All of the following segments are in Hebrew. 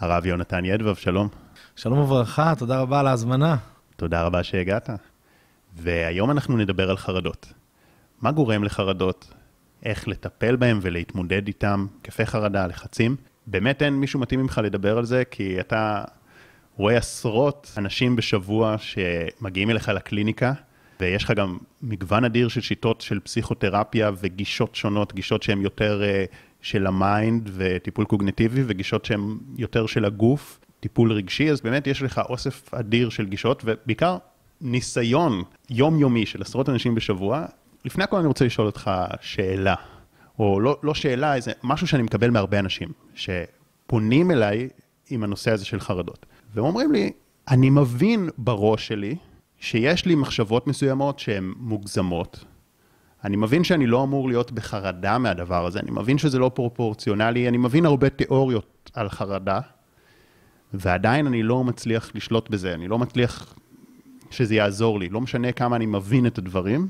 הרב יונתן ידבב, שלום. שלום וברכה, תודה רבה על ההזמנה. תודה רבה שהגעת. והיום אנחנו נדבר על חרדות. מה גורם לחרדות? איך לטפל בהם ולהתמודד איתם, כיפי חרדה, לחצים. באמת אין מישהו מתאים ממך לדבר על זה, כי אתה רואה עשרות אנשים בשבוע שמגיעים אליך לקליניקה, ויש לך גם מגוון אדיר של שיטות של פסיכותרפיה וגישות שונות, גישות שהן יותר uh, של ה mind וטיפול קוגניטיבי, וגישות שהן יותר של הגוף, טיפול רגשי, אז באמת יש לך אוסף אדיר של גישות, ובעיקר ניסיון יומיומי של עשרות אנשים בשבוע. לפני הכל אני רוצה לשאול אותך שאלה, או לא, לא שאלה, איזה משהו שאני מקבל מהרבה אנשים, שפונים אליי עם הנושא הזה של חרדות. והם אומרים לי, אני מבין בראש שלי שיש לי מחשבות מסוימות שהן מוגזמות. אני מבין שאני לא אמור להיות בחרדה מהדבר הזה, אני מבין שזה לא פרופורציונלי, אני מבין הרבה תיאוריות על חרדה, ועדיין אני לא מצליח לשלוט בזה, אני לא מצליח שזה יעזור לי. לא משנה כמה אני מבין את הדברים,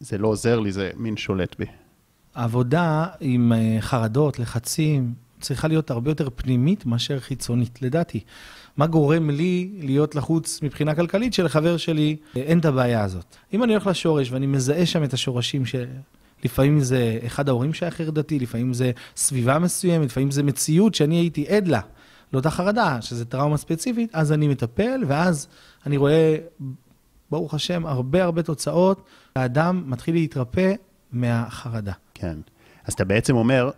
זה לא עוזר לי, זה מין שולט בי. העבודה עם אה, חרדות, לחצים, צריכה להיות הרבה יותר פנימית מאשר חיצונית, לדעתי. מה גורם לי להיות לחוץ מבחינה כלכלית שלחבר שלי אה, אין את הבעיה הזאת. אם אני הולך לשורש ואני מזהה שם את השורשים ש... לפעמים זה אחד ההורים שהיה חרדתי, לפעמים זה סביבה מסוימת, לפעמים זה מציאות שאני הייתי עד לה, לאותה חרדה, שזה טראומה ספציפית, אז אני מטפל, ואז אני רואה, ברוך השם, הרבה הרבה תוצאות, האדם מתחיל להתרפא מהחרדה. כן. אז אתה בעצם אומר,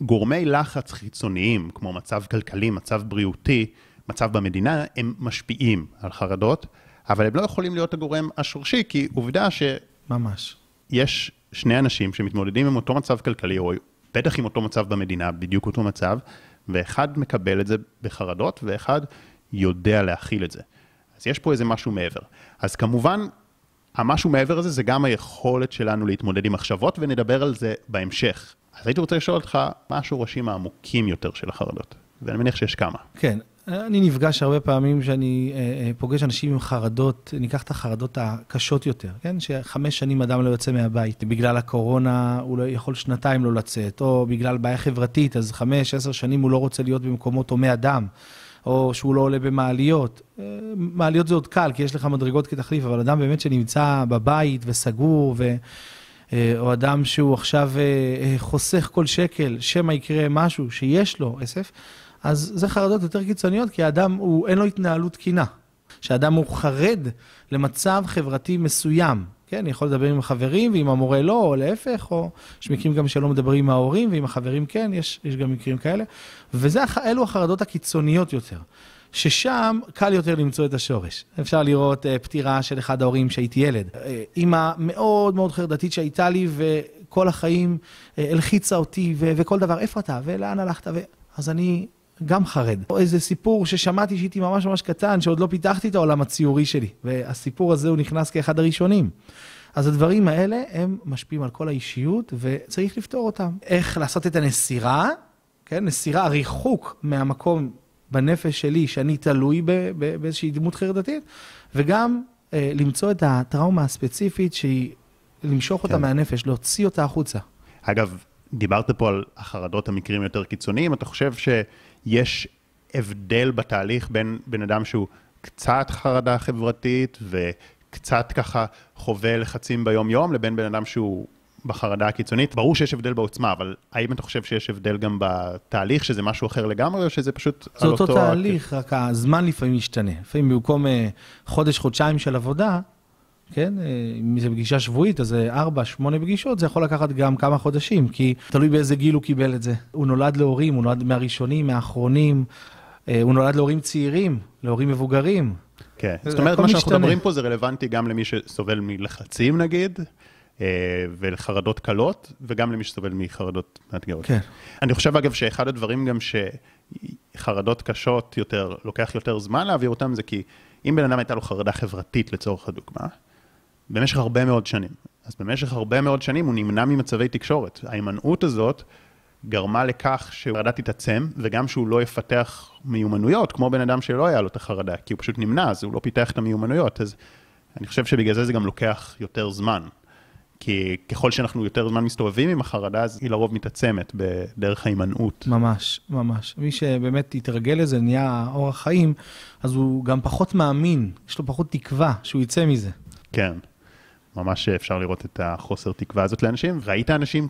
גורמי לחץ חיצוניים, כמו מצב כלכלי, מצב בריאותי, מצב במדינה, הם משפיעים על חרדות, אבל הם לא יכולים להיות הגורם השורשי, כי עובדה ש... ממש. יש שני אנשים שמתמודדים עם אותו מצב כלכלי, או בטח עם אותו מצב במדינה, בדיוק אותו מצב, ואחד מקבל את זה בחרדות, ואחד יודע להכיל את זה. אז יש פה איזה משהו מעבר. אז כמובן, המשהו מעבר הזה זה גם היכולת שלנו להתמודד עם מחשבות, ונדבר על זה בהמשך. אז הייתי רוצה לשאול אותך, מה השורשים העמוקים יותר של החרדות? ואני מניח שיש כמה. כן, אני נפגש הרבה פעמים שאני אה, אה, פוגש אנשים עם חרדות, ניקח את החרדות הקשות יותר, כן? שחמש שנים אדם לא יוצא מהבית, בגלל הקורונה הוא לא יכול שנתיים לא לצאת, או בגלל בעיה חברתית, אז חמש, עשר שנים הוא לא רוצה להיות במקומות הומי אדם. או שהוא לא עולה במעליות. אה, מעליות זה עוד קל, כי יש לך מדרגות כתחליף, אבל אדם באמת שנמצא בבית וסגור, ו... או אדם שהוא עכשיו חוסך כל שקל, שמא יקרה משהו שיש לו כסף, אז זה חרדות יותר קיצוניות, כי האדם, הוא, אין לו התנהלות תקינה. שאדם הוא חרד למצב חברתי מסוים. כן, אני יכול לדבר עם חברים, ועם המורה לא, או להפך, או יש מקרים גם שלא מדברים עם ההורים, ועם החברים כן, יש, יש גם מקרים כאלה. ואלו החרדות הקיצוניות יותר. ששם קל יותר למצוא את השורש. אפשר לראות uh, פטירה של אחד ההורים שהייתי ילד. Uh, אימא מאוד מאוד חרדתית שהייתה לי, וכל החיים uh, הלחיצה אותי, ו- וכל דבר, איפה אתה, ולאן הלכת, ו... אז אני גם חרד. או איזה סיפור ששמעתי שהייתי ממש ממש קטן, שעוד לא פיתחתי את העולם הציורי שלי, והסיפור הזה הוא נכנס כאחד הראשונים. אז הדברים האלה, הם משפיעים על כל האישיות, וצריך לפתור אותם. איך לעשות את הנסירה, כן, נסירה, הריחוק מהמקום בנפש שלי, שאני תלוי באיזושהי דמות חרדתית, וגם אה, למצוא את הטראומה הספציפית שהיא, למשוך כן. אותה מהנפש, להוציא אותה החוצה. אגב, דיברת פה על החרדות המקרים יותר קיצוניים, אתה חושב שיש הבדל בתהליך בין בן אדם שהוא קצת חרדה חברתית וקצת ככה חווה לחצים ביום-יום, לבין בן אדם שהוא בחרדה הקיצונית? ברור שיש הבדל בעוצמה, אבל האם אתה חושב שיש הבדל גם בתהליך, שזה משהו אחר לגמרי, או שזה פשוט על אותו... זה אותו תהליך, רק הזמן לפעמים משתנה. לפעמים במקום אה, חודש, חודשיים של עבודה, כן? אה, אם זה פגישה שבועית, אז זה ארבע, שמונה פגישות, זה יכול לקחת גם כמה חודשים, כי תלוי באיזה גיל הוא קיבל את זה. הוא נולד להורים, הוא נולד מהראשונים, מהאחרונים, אה, הוא נולד להורים צעירים, להורים מבוגרים. כן, זאת אומרת, מה שאנחנו מדברים פה זה רלוונטי גם למי שסובל מלחצים נגיד, אה, ולחרדות קלות, וגם למי שסובל מחרדות מאתגרות. כן. אני חושב אגב שאחד הדברים גם שחרדות קשות יותר, לוקח יותר זמן להעביר אותם, זה כי אם בן אדם הייתה לו חרדה חברתית לצורך הדוגמה, במשך הרבה מאוד שנים. אז במשך הרבה מאוד שנים הוא נמנע ממצבי תקשורת. ההימנעות הזאת גרמה לכך שהחרדה תתעצם, וגם שהוא לא יפתח מיומנויות, כמו בן אדם שלא היה לו את החרדה, כי הוא פשוט נמנע, אז הוא לא פיתח את המיומנויות. אז אני חושב שבגלל זה זה גם לוקח יותר זמן. כי ככל שאנחנו יותר זמן מסתובבים עם החרדה, אז היא לרוב מתעצמת בדרך ההימנעות. ממש, ממש. מי שבאמת התרגל לזה, נהיה אורח חיים, אז הוא גם פחות מאמין, יש לו פחות תקווה שהוא יצא מזה. כן, ממש אפשר לראות את החוסר תקווה הזאת לאנשים. ראית אנשים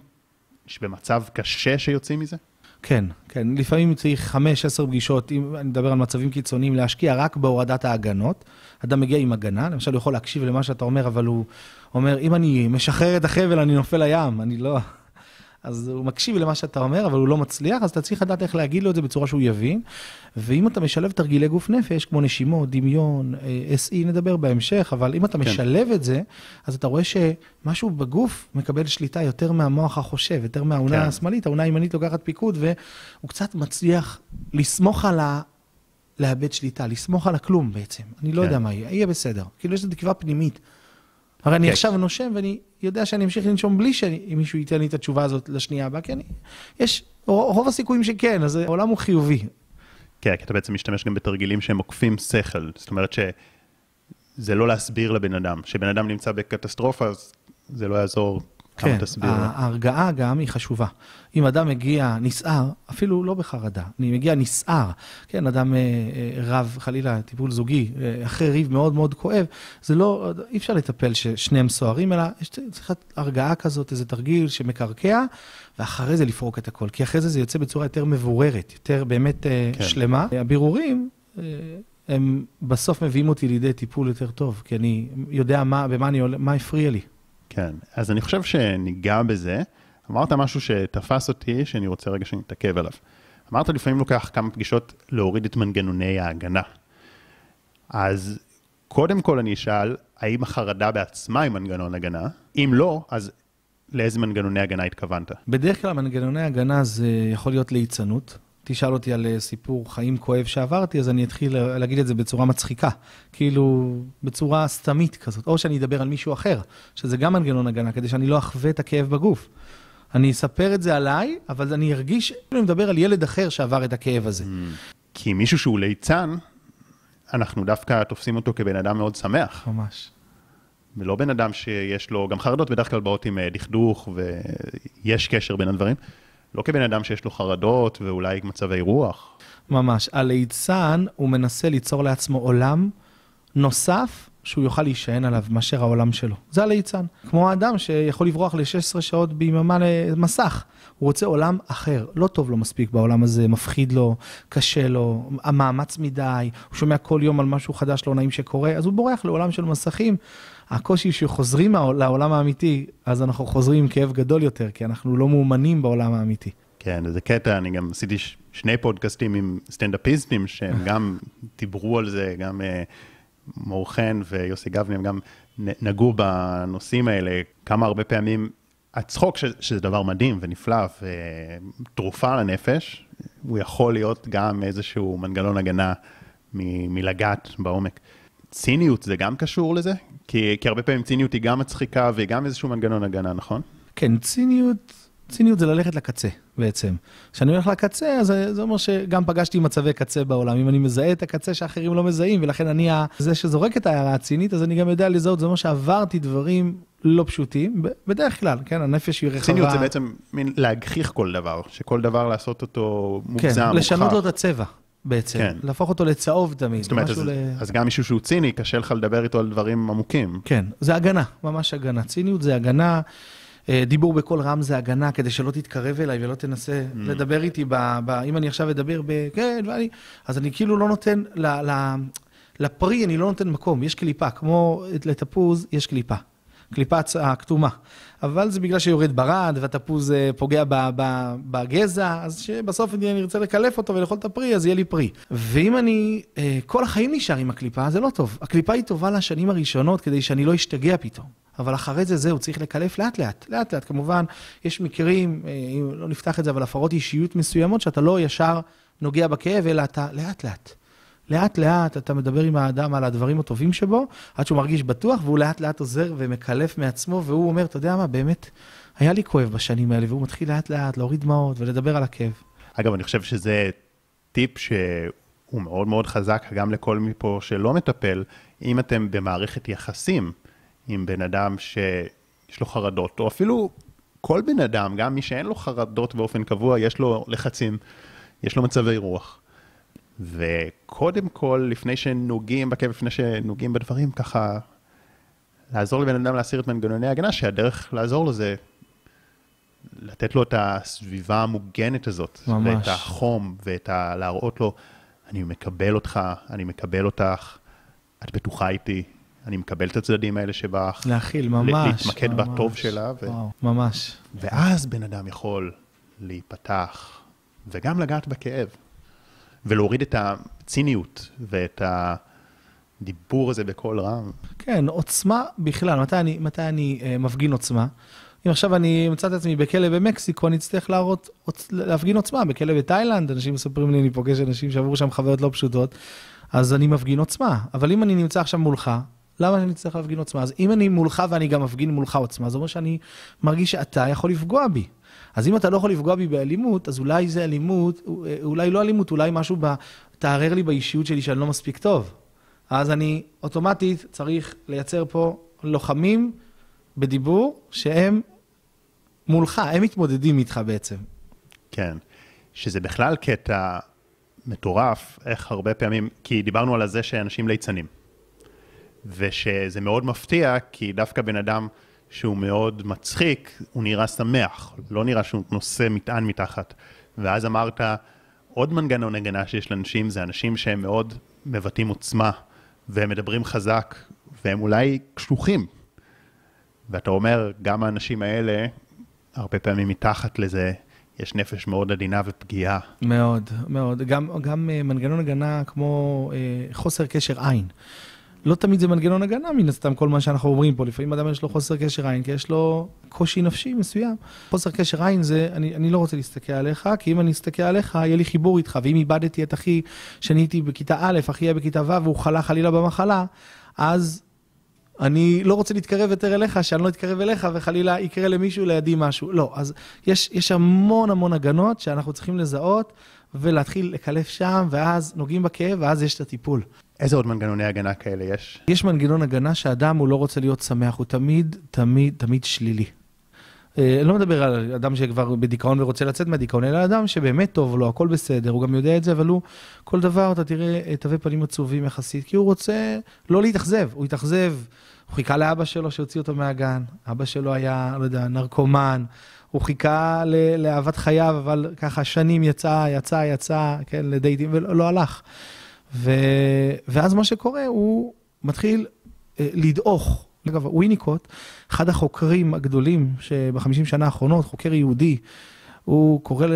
שבמצב קשה שיוצאים מזה? כן, כן. לפעמים צריך חמש, עשר פגישות, אם אני מדבר על מצבים קיצוניים, להשקיע רק בהורדת ההגנות. אדם מגיע עם הגנה, למשל הוא יכול להקשיב למה שאתה אומר, אבל הוא אומר, אם אני משחרר את החבל, אני נופל לים, אני לא... אז הוא מקשיב למה שאתה אומר, אבל הוא לא מצליח, אז אתה צריך לדעת איך להגיד לו את זה בצורה שהוא יבין. ואם אתה משלב תרגילי גוף נפש, כמו נשימות, דמיון, אה, SE, נדבר בהמשך, אבל אם אתה כן. משלב את זה, אז אתה רואה שמשהו בגוף מקבל שליטה יותר מהמוח החושב, יותר מהאונה כן. השמאלית, האונה הימנית לוקחת פיקוד, והוא קצת מצליח לסמוך על ה... לאבד שליטה, לסמוך על הכלום בעצם. אני לא כן. יודע מה יהיה, יהיה בסדר. כאילו יש לי תקווה פנימית. הרי אני כן. עכשיו נושם ואני יודע שאני אמשיך לנשום בלי שמישהו ייתן לי את התשובה הזאת לשנייה הבאה, כי אני, יש, רוב הסיכויים שכן, אז העולם הוא חיובי. כן, כי אתה בעצם משתמש גם בתרגילים שהם עוקפים שכל, זאת אומרת שזה לא להסביר לבן אדם, שבן אדם נמצא בקטסטרופה, אז זה לא יעזור כן, ההרגעה גם היא חשובה. אם אדם מגיע נסער, אפילו לא בחרדה, אני מגיע נסער, כן, אדם אה, אה, רב, חלילה, טיפול זוגי, אה, אחרי ריב מאוד מאוד כואב, זה לא, אי אפשר לטפל ששניהם סוערים, אלא יש צריך הרגעה כזאת, איזה תרגיל שמקרקע, ואחרי זה לפרוק את הכל, כי אחרי זה זה יוצא בצורה יותר מבוררת, יותר באמת כן. שלמה. הבירורים... הם בסוף מביאים אותי לידי טיפול יותר טוב, כי אני יודע מה, במה אני, מה הפריע לי. כן, אז אני חושב שניגע בזה. אמרת משהו שתפס אותי, שאני רוצה רגע שנתעכב עליו. אמרת לפעמים לוקח כמה פגישות להוריד את מנגנוני ההגנה. אז קודם כל אני אשאל, האם החרדה בעצמה היא מנגנון הגנה? אם לא, אז לאיזה מנגנוני הגנה התכוונת? בדרך כלל מנגנוני הגנה זה יכול להיות ליצנות, תשאל אותי על אה, סיפור חיים כואב שעברתי, אז אני אתחיל להגיד את זה בצורה מצחיקה, כאילו בצורה סתמית כזאת, או שאני אדבר על מישהו אחר, שזה גם מנגנון הגנה, כדי שאני לא אחווה את הכאב בגוף. אני אספר את זה עליי, אבל אני ארגיש שאני מדבר על ילד אחר שעבר את הכאב הזה. Mm. כי מישהו שהוא ליצן, אנחנו דווקא תופסים אותו כבן אדם מאוד שמח. ממש. ולא בן אדם שיש לו, גם חרדות בדרך כלל באות עם אה, דכדוך ויש קשר בין הדברים. לא כבן אדם שיש לו חרדות ואולי מצבי רוח. ממש. הליצן, הוא מנסה ליצור לעצמו עולם נוסף שהוא יוכל להישען עליו מאשר העולם שלו. זה הליצן. כמו האדם שיכול לברוח ל-16 שעות ביממה למסך. הוא רוצה עולם אחר, לא טוב לו מספיק בעולם הזה, מפחיד לו, קשה לו, המאמץ מדי, הוא שומע כל יום על משהו חדש לא נעים שקורה, אז הוא בורח לעולם של מסכים. הקושי שחוזרים לעולם האמיתי, אז אנחנו חוזרים עם כאב גדול יותר, כי אנחנו לא מאומנים בעולם האמיתי. כן, זה קטע, אני גם עשיתי שני פודקאסטים עם סטנדאפיסטים, שהם גם דיברו על זה, גם uh, מור חן ויוסי גבני, הם גם נגעו בנושאים האלה, כמה הרבה פעמים הצחוק, ש, שזה דבר מדהים ונפלא ותרופה לנפש, הוא יכול להיות גם איזשהו מנגנון הגנה מ, מלגעת בעומק. ציניות זה גם קשור לזה? כי, כי הרבה פעמים ציניות היא גם מצחיקה והיא גם איזשהו מנגנון הגנה, נכון? כן, ציניות, ציניות זה ללכת לקצה בעצם. כשאני הולך לקצה, אז זה אומר שגם פגשתי מצבי קצה בעולם. אם אני מזהה את הקצה שאחרים לא מזהים, ולכן אני זה שזורק את ההערה הצינית, אז אני גם יודע לזהות, זה אומר שעברתי דברים לא פשוטים, בדרך כלל, כן, הנפש היא רחבה. ציניות זה בעצם מין להגחיך כל דבר, שכל דבר לעשות אותו מוגזם, כן, מוכח. לשנות לו את הצבע. בעצם, כן. להפוך אותו לצהוב תמיד. זאת אומרת, אז, ל... אז גם מישהו שהוא ציני, קשה לך לדבר איתו על דברים עמוקים. כן, זה הגנה, ממש הגנה. ציניות זה הגנה, אה, דיבור בקול רם זה הגנה, כדי שלא תתקרב אליי ולא תנסה mm. לדבר איתי, ב, ב, אם אני עכשיו אדבר ב... כן, ואני, אז אני כאילו לא נותן, ל, ל, לפרי אני לא נותן מקום, יש קליפה, כמו לתפוז יש קליפה. קליפה הכתומה. אבל זה בגלל שיורד ברד והתפוז אה, פוגע בגזע, אז שבסוף אני ארצה לקלף אותו ולאכול את הפרי, אז יהיה לי פרי. ואם אני אה, כל החיים נשאר עם הקליפה, זה לא טוב. הקליפה היא טובה לשנים הראשונות כדי שאני לא אשתגע פתאום. אבל אחרי זה זהו, צריך לקלף לאט לאט, לאט לאט. כמובן, יש מקרים, אה, אם לא נפתח את זה, אבל הפרות אישיות מסוימות, שאתה לא ישר נוגע בכאב, אלא אתה לאט לאט. לאט אתה מדבר עם האדם על הדברים הטובים שבו, עד שהוא מרגיש בטוח, והוא לאט לאט עוזר ומקלף מעצמו, והוא אומר, אתה יודע מה, באמת, היה לי כואב בשנים האלה, והוא מתחיל לאט לאט להוריד דמעות ולדבר על הכאב. אגב, אני חושב שזה טיפ שהוא מאוד מאוד חזק, גם לכל מפה שלא מטפל, אם אתם במערכת יחסים עם בן אדם ש... יש לו חרדות, או אפילו כל בן אדם, גם מי שאין לו חרדות באופן קבוע, יש לו לחצים, יש לו מצבי רוח. וקודם כל, לפני שנוגעים בכאב, לפני שנוגעים בדברים, ככה לעזור לבן אדם להסיר את מנגנוני ההגנה, שהדרך לעזור לו זה לתת לו את הסביבה המוגנת הזאת. ממש. ואת החום, ואת ה... להראות לו, אני מקבל אותך, אני מקבל אותך, את בטוחה איתי, אני מקבל את הצדדים האלה שבך. להכיל, ממש. להתמקד ממש. בטוב שלה. ו... וואו, ממש. ואז בן אדם יכול להיפתח, וגם לגעת בכאב, ולהוריד את הציניות ואת הדיבור הזה בקול רם. כן, עוצמה בכלל, מתי אני, מתי אני אה, מפגין עוצמה? אם עכשיו אני אמצא את עצמי בכלא במקסיקו, אני אצטרך להראות, להפגין עוצמה. בכלא בתאילנד, אנשים מספרים לי, אני פוגש אנשים שעברו שם חוויות לא פשוטות, אז אני מפגין עוצמה. אבל אם אני נמצא עכשיו מולך, למה אני צריך להפגין עוצמה? אז אם אני מולך ואני גם מפגין מולך עוצמה, זה אומר שאני מרגיש שאתה יכול לפגוע בי. אז אם אתה לא יכול לפגוע בי באלימות, אז אולי זה אלימות, אולי לא אלימות, אולי משהו ב... תערער לי באישיות שלי שאני לא מספיק טוב. אז אני אוטומטית צריך לייצר פה לוחמים בדיבור שהם מולך, הם מתמודדים איתך בעצם. כן, שזה בכלל קטע מטורף, איך הרבה פעמים, כי דיברנו על זה שאנשים ליצנים. ושזה מאוד מפתיע, כי דווקא בן אדם שהוא מאוד מצחיק, הוא נראה שמח, לא נראה שהוא נושא מטען מתחת. ואז אמרת, עוד מנגנון הגנה שיש לאנשים, זה אנשים שהם מאוד מבטאים עוצמה, והם מדברים חזק, והם אולי קשוחים. ואתה אומר, גם האנשים האלה, הרבה פעמים מתחת לזה, יש נפש מאוד עדינה ופגיעה. מאוד, מאוד. גם, גם אה, מנגנון הגנה כמו אה, חוסר קשר עין. לא תמיד זה מנגנון הגנה, מן הסתם, כל מה שאנחנו אומרים פה. לפעמים אדם יש לו חוסר קשר עין, כי יש לו קושי נפשי מסוים. חוסר קשר עין זה, אני, אני לא רוצה להסתכל עליך, כי אם אני אסתכל עליך, יהיה לי חיבור איתך. ואם איבדתי את אחי, שאני הייתי בכיתה א', אחי יהיה בכיתה ו', והוא חלה חלילה במחלה, אז אני לא רוצה להתקרב יותר אליך, שאני לא אתקרב אליך וחלילה יקרה למישהו לידי משהו. לא, אז יש, יש המון המון הגנות שאנחנו צריכים לזהות ולהתחיל לקלף שם, ואז נוגעים בכאב, ואז יש את הטיפול. איזה עוד מנגנוני הגנה כאלה יש? יש מנגנון הגנה שאדם הוא לא רוצה להיות שמח, הוא תמיד, תמיד, תמיד שלילי. אה, אני לא מדבר על אדם שכבר בדיכאון ורוצה לצאת מהדיכאון, אלא אדם שבאמת טוב לו, הכל בסדר, הוא גם יודע את זה, אבל הוא, כל דבר, אתה תראה תווי פנים עצובים יחסית, כי הוא רוצה לא להתאכזב, הוא התאכזב, הוא חיכה לאבא שלו שהוציא אותו מהגן, אבא שלו היה, לא יודע, נרקומן, הוא חיכה לאהבת חייו, אבל ככה שנים יצא, יצא, יצא, כן, לדייטים, ולא לא הלך. ו... ואז מה שקורה, הוא מתחיל אה, לדעוך. אגב, וויניקוט, אחד החוקרים הגדולים שבחמישים שנה האחרונות, חוקר יהודי, הוא קורא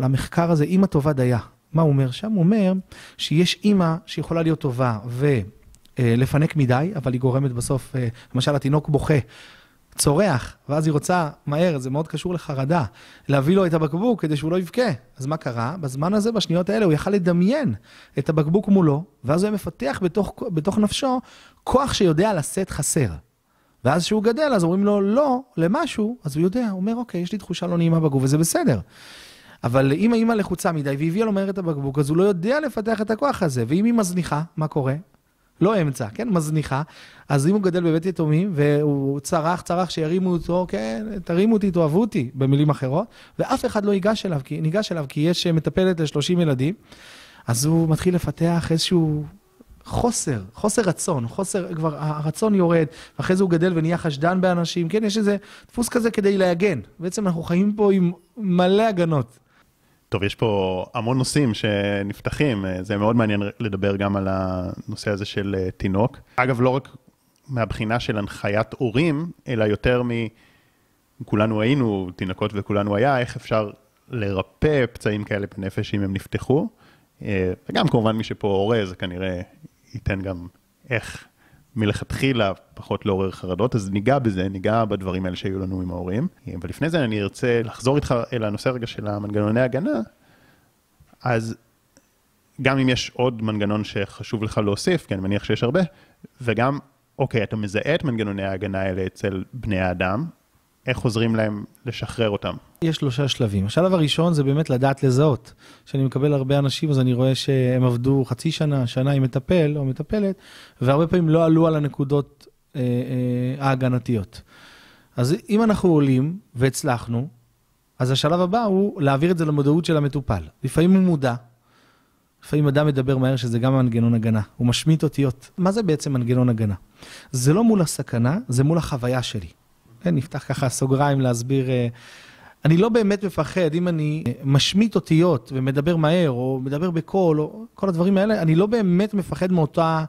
למחקר הזה אימא טובה דייה. מה הוא אומר שם? הוא אומר שיש אימא שיכולה להיות טובה ולפנק מדי, אבל היא גורמת בסוף, אה, למשל התינוק בוכה, צורח, ואז היא רוצה מהר, זה מאוד קשור לחרדה, להביא לו את הבקבוק כדי שהוא לא יבכה. אז מה קרה? בזמן הזה, בשניות האלה, הוא יכל לדמיין את הבקבוק מולו, ואז הוא היה מפתח בתוך, בתוך נפשו כוח שיודע לשאת חסר. ואז כשהוא גדל, אז אומרים לו לא למשהו, אז הוא יודע, הוא אומר, אוקיי, יש לי תחושה לא נעימה בגוף, וזה בסדר. אבל אם האמא לחוצה מדי והביאה לו מהר את הבקבוק, אז הוא לא יודע לפתח את הכוח הזה. ואם היא מזניחה, מה קורה? לא אמצע, כן? מזניחה. אז אם הוא גדל בבית יתומים, והוא צרח, צרח שירימו אותו, כן, תרימו אותי, תאהבו אותי, במילים אחרות, ואף אחד לא ייגש אליו, כי, ניגש אליו, כי יש מטפלת ל-30 ילדים, אז הוא מתחיל לפתח איזשהו חוסר, חוסר רצון, חוסר, כבר הרצון יורד, ואחרי זה הוא גדל ונהיה חשדן באנשים, כן, יש איזה דפוס כזה כדי להגן. בעצם אנחנו חיים פה עם מלא הגנות. טוב, יש פה המון נושאים שנפתחים, זה מאוד מעניין לדבר גם על הנושא הזה של אה, תינוק. אגב, לא רק מהבחינה של הנחיית הורים, אלא יותר מ... כולנו היינו תינוקות וכולנו היה, איך אפשר לרפא פצעים כאלה בנפש אם הם נפתחו. אה, וגם כמובן מי שפה הורה, זה כנראה ייתן גם איך מלכתחילה פחות לעורר חרדות, אז ניגע בזה, ניגע בדברים האלה שהיו לנו עם ההורים. אבל לפני זה אני ארצה לחזור איתך אל הנושא רגע של המנגנוני הגנה, אז גם אם יש עוד מנגנון שחשוב לך להוסיף, כי אני מניח שיש הרבה, וגם, אוקיי, אתה מזהה את מנגנוני ההגנה האלה אצל בני האדם, איך עוזרים להם לשחרר אותם? יש שלושה שלבים. השלב הראשון זה באמת לדעת לזהות. כשאני מקבל הרבה אנשים, אז אני רואה שהם עבדו חצי שנה, שנה עם מטפל או מטפלת, והרבה פעמים לא עלו על הנקודות אה, אה, ההגנתיות. אז אם אנחנו עולים והצלחנו, אז השלב הבא הוא להעביר את זה למודעות של המטופל. לפעמים הוא מודע, לפעמים אדם מדבר מהר שזה גם מנגנון הגנה, הוא משמיט אותיות. מה זה בעצם מנגנון הגנה? זה לא מול הסכנה, זה מול החוויה שלי. כן, נפתח ככה סוגריים להסביר. אה, אני לא באמת מפחד, אם אני אה, משמיט אותיות ומדבר מהר, או מדבר בקול, או כל הדברים האלה, אני לא באמת מפחד מאותה,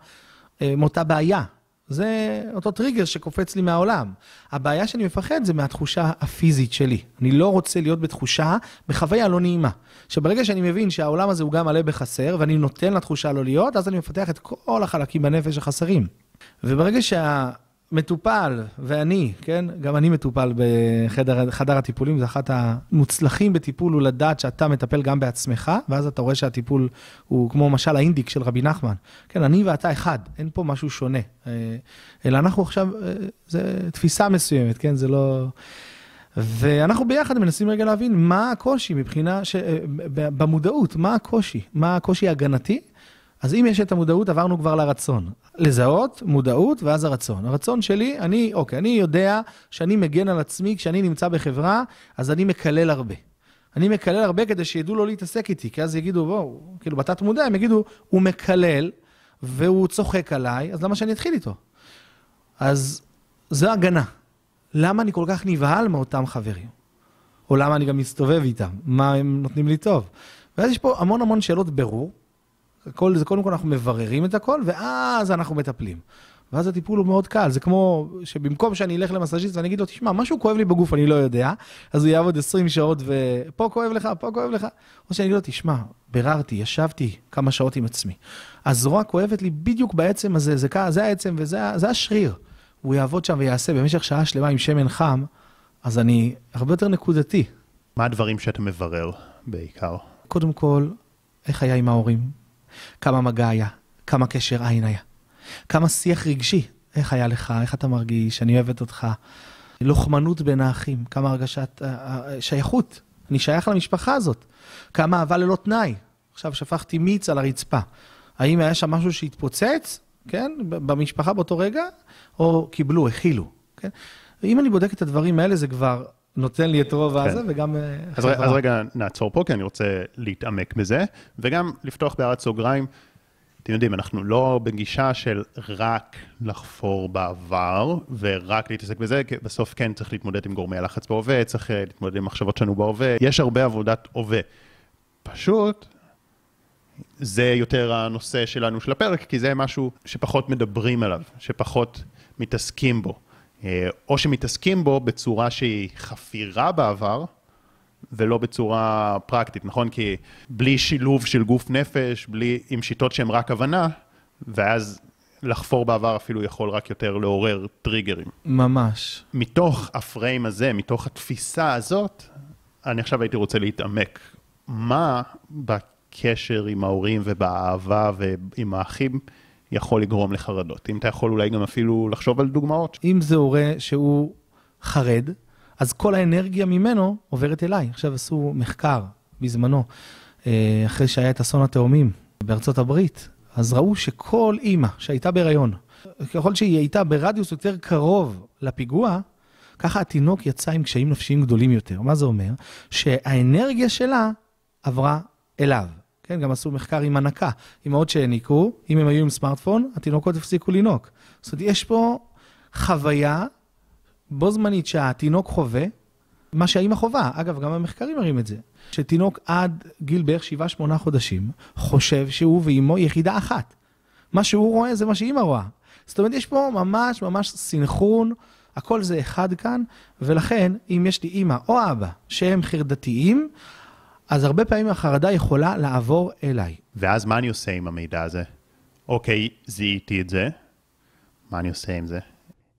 אה, מאותה בעיה. זה אותו טריגר שקופץ לי מהעולם. הבעיה שאני מפחד זה מהתחושה הפיזית שלי. אני לא רוצה להיות בתחושה, בחוויה לא נעימה. שברגע שאני מבין שהעולם הזה הוא גם מלא בחסר, ואני נותן לתחושה לא להיות, אז אני מפתח את כל החלקים בנפש החסרים. וברגע שה... מטופל, ואני, כן, גם אני מטופל בחדר הטיפולים, זה אחת המוצלחים בטיפול, הוא לדעת שאתה מטפל גם בעצמך, ואז אתה רואה שהטיפול הוא כמו משל האינדיק של רבי נחמן. כן, אני ואתה אחד, אין פה משהו שונה. אה, אלא אנחנו עכשיו, אה, זה תפיסה מסוימת, כן, זה לא... ואנחנו ביחד מנסים רגע להבין מה הקושי מבחינה, ש... אה, במודעות, מה הקושי, מה הקושי ההגנתי. אז אם יש את המודעות, עברנו כבר לרצון. לזהות, מודעות, ואז הרצון. הרצון שלי, אני, אוקיי, אני יודע שאני מגן על עצמי, כשאני נמצא בחברה, אז אני מקלל הרבה. אני מקלל הרבה כדי שידעו לא להתעסק איתי, כי אז יגידו, בואו, כאילו בתת מודע, הם יגידו, הוא מקלל, והוא צוחק עליי, אז למה שאני אתחיל איתו? אז זו הגנה. למה אני כל כך נבהל מאותם חברים? או למה אני גם מסתובב איתם? מה הם נותנים לי טוב? ואז יש פה המון המון שאלות ברור, כל זה, קודם כל אנחנו מבררים את הכל, ואז אנחנו מטפלים. ואז הטיפול הוא מאוד קל, זה כמו שבמקום שאני אלך למסאז'יסט ואני אגיד לו, תשמע, משהו כואב לי בגוף, אני לא יודע, אז הוא יעבוד 20 שעות ופה כואב לך, פה כואב לך. או שאני אגיד לו, תשמע, ביררתי, ישבתי כמה שעות עם עצמי. הזרוע כואבת לי בדיוק בעצם הזה, זה, זה העצם וזה השריר. הוא יעבוד שם ויעשה במשך שעה שלמה עם שמן חם, אז אני הרבה יותר נקודתי. מה הדברים שאתה מברר בעיקר? קודם כל, איך היה עם ההורים? כמה מגע היה, כמה קשר עין היה, כמה שיח רגשי, איך היה לך, איך אתה מרגיש, אני אוהבת אותך. לוחמנות בין האחים, כמה הרגשת uh, uh, שייכות, אני שייך למשפחה הזאת. כמה אהבה ללא תנאי. עכשיו שפכתי מיץ על הרצפה. האם היה שם משהו שהתפוצץ, כן, במשפחה באותו רגע, או קיבלו, הכילו, כן? אם אני בודק את הדברים האלה, זה כבר נותן לי את רוב כן. הזה, וגם... אה, אז, אז רגע, נעצור פה, כי אני רוצה להתעמק בזה, וגם לפתוח בהערת סוגריים. אתם יודעים, אנחנו לא בגישה של רק לחפור בעבר ורק להתעסק בזה, כי בסוף כן צריך להתמודד עם גורמי הלחץ בהווה, צריך אה, להתמודד עם מחשבות שלנו בהווה, יש הרבה עבודת הווה. פשוט, זה יותר הנושא שלנו של הפרק, כי זה משהו שפחות מדברים עליו, שפחות מתעסקים בו. אה, או שמתעסקים בו בצורה שהיא חפירה בעבר, ולא בצורה פרקטית, נכון? כי בלי שילוב של גוף נפש, בלי, עם שיטות שהן רק הבנה, ואז לחפור בעבר אפילו יכול רק יותר לעורר טריגרים. ממש. מתוך הפריים הזה, מתוך התפיסה הזאת, אני עכשיו הייתי רוצה להתעמק. מה בקשר עם ההורים ובאהבה ועם האחים יכול לגרום לחרדות. אם אתה יכול אולי גם אפילו לחשוב על דוגמאות. אם זה הורה שהוא חרד, אז כל האנרגיה ממנו עוברת אליי. עכשיו עשו מחקר בזמנו, אה, אחרי שהיה את אסון התאומים בארצות הברית, אז ראו שכל אימא שהייתה בהיריון, ככל שהיא הייתה ברדיוס יותר קרוב לפיגוע, ככה התינוק יצא עם קשיים נפשיים גדולים יותר. מה זה אומר? שהאנרגיה שלה עברה אליו. כן, גם עשו מחקר עם הנקה. אמהות שהעניקו, אם הם היו עם סמארטפון, התינוקות הפסיקו לנהוג. זאת אומרת, יש פה חוויה בו זמנית שהתינוק חווה, מה שהאימא חווה. אגב, גם המחקרים מראים את זה. שתינוק עד גיל בערך 7-8 חודשים, חושב שהוא ואימו יחידה אחת. מה שהוא רואה זה מה שאימא רואה. זאת אומרת, יש פה ממש ממש סינכרון, הכל זה אחד כאן, ולכן, אם יש לי אימא או אבא שהם חרדתיים, אז הרבה פעמים החרדה יכולה לעבור אליי. ואז מה אני עושה עם המידע הזה? אוקיי, זיהיתי את זה, מה אני עושה עם זה?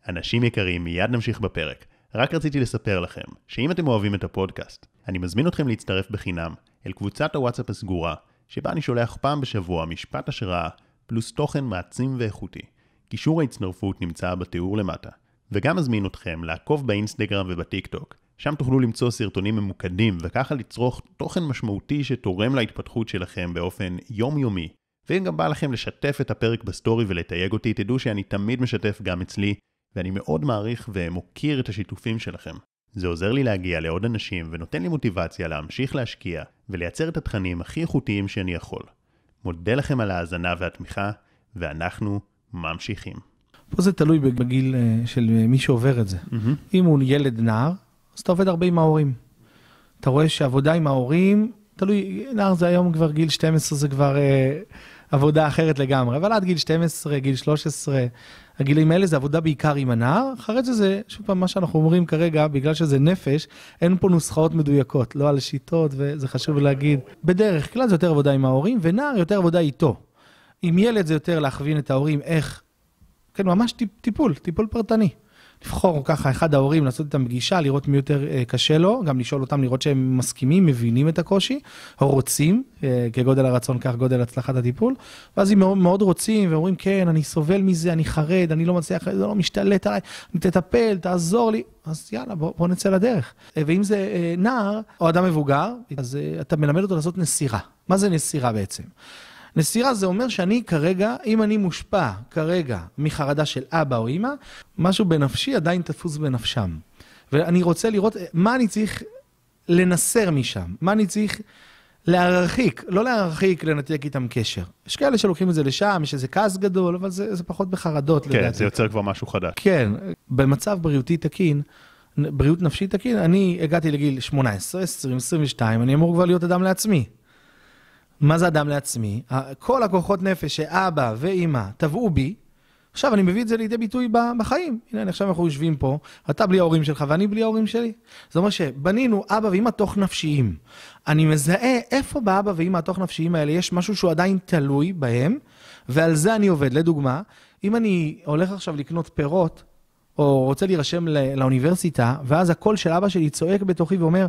אנשים יקרים, מיד נמשיך בפרק. רק רציתי לספר לכם, שאם אתם אוהבים את הפודקאסט, אני מזמין אתכם להצטרף בחינם אל קבוצת הוואטסאפ הסגורה, שבה אני שולח פעם בשבוע משפט השראה, פלוס תוכן מעצים ואיכותי. קישור ההצטרפות נמצא בתיאור למטה. וגם מזמין אתכם לעקוב באינסטגרם ובטיק טוק, שם תוכלו למצוא סרטונים ממוקדים וככה לצרוך תוכן משמעותי שתורם להתפתחות שלכם באופן יומיומי. ואם גם בא לכם לשתף את הפרק בסטורי ולתייג אותי, תדעו שאני תמיד משתף גם אצלי. ואני מאוד מעריך ומוקיר את השיתופים שלכם. זה עוזר לי להגיע לעוד אנשים ונותן לי מוטיבציה להמשיך להשקיע ולייצר את התכנים הכי איכותיים שאני יכול. מודה לכם על ההאזנה והתמיכה, ואנחנו ממשיכים. פה זה תלוי בגיל אה, של מי שעובר את זה. Mm-hmm. אם הוא ילד נער, אז אתה עובד הרבה עם ההורים. אתה רואה שעבודה עם ההורים, תלוי, נער זה היום כבר גיל 12, זה כבר אה, עבודה אחרת לגמרי, אבל עד גיל 12, גיל 13, הגילים האלה זה עבודה בעיקר עם הנער, אחרי זה זה, שוב פעם, מה שאנחנו אומרים כרגע, בגלל שזה נפש, אין פה נוסחאות מדויקות, לא על שיטות, וזה חשוב להגיד. בדרך כלל זה יותר עבודה עם ההורים, ונער יותר עבודה איתו. עם ילד זה יותר להכווין את ההורים איך, כן, ממש טיפ, טיפול, טיפול פרטני. לבחור ככה אחד ההורים, לעשות איתם פגישה, לראות מי יותר אה, קשה לו, גם לשאול אותם, לראות שהם מסכימים, מבינים את הקושי, או רוצים, אה, כגודל הרצון כך גודל הצלחת הטיפול, ואז אם מאוד, מאוד רוצים ואומרים, כן, אני סובל מזה, אני חרד, אני לא מצליח, זה לא משתלט עליי, תטפל, תעזור לי, אז יאללה, בוא, בוא נצא לדרך. אה, ואם זה אה, נער או אדם מבוגר, אז אה, אתה מלמד אותו לעשות נסירה. מה זה נסירה בעצם? נסירה זה אומר שאני כרגע, אם אני מושפע כרגע מחרדה של אבא או אמא, משהו בנפשי עדיין תפוס בנפשם. ואני רוצה לראות מה אני צריך לנסר משם, מה אני צריך להרחיק, לא להרחיק, לנתק איתם קשר. יש כאלה שלוקחים את זה לשם, יש איזה כעס גדול, אבל זה, זה פחות בחרדות כן, לדעתי. זה יוצר כבר משהו חדש. כן, במצב בריאותי תקין, בריאות נפשית תקין, אני הגעתי לגיל 18, 20, 22, אני אמור כבר להיות אדם לעצמי. מה זה אדם לעצמי? כל הכוחות נפש שאבא ואימא טבעו בי, עכשיו אני מביא את זה לידי ביטוי בחיים. הנה, עכשיו אנחנו יושבים פה, אתה בלי ההורים שלך ואני בלי ההורים שלי. זה אומר שבנינו אבא ואימא תוך נפשיים. אני מזהה איפה באבא ואימא התוך נפשיים האלה יש משהו שהוא עדיין תלוי בהם, ועל זה אני עובד. לדוגמה, אם אני הולך עכשיו לקנות פירות, או רוצה להירשם ל- לאוניברסיטה, ואז הקול של אבא שלי צועק בתוכי ואומר,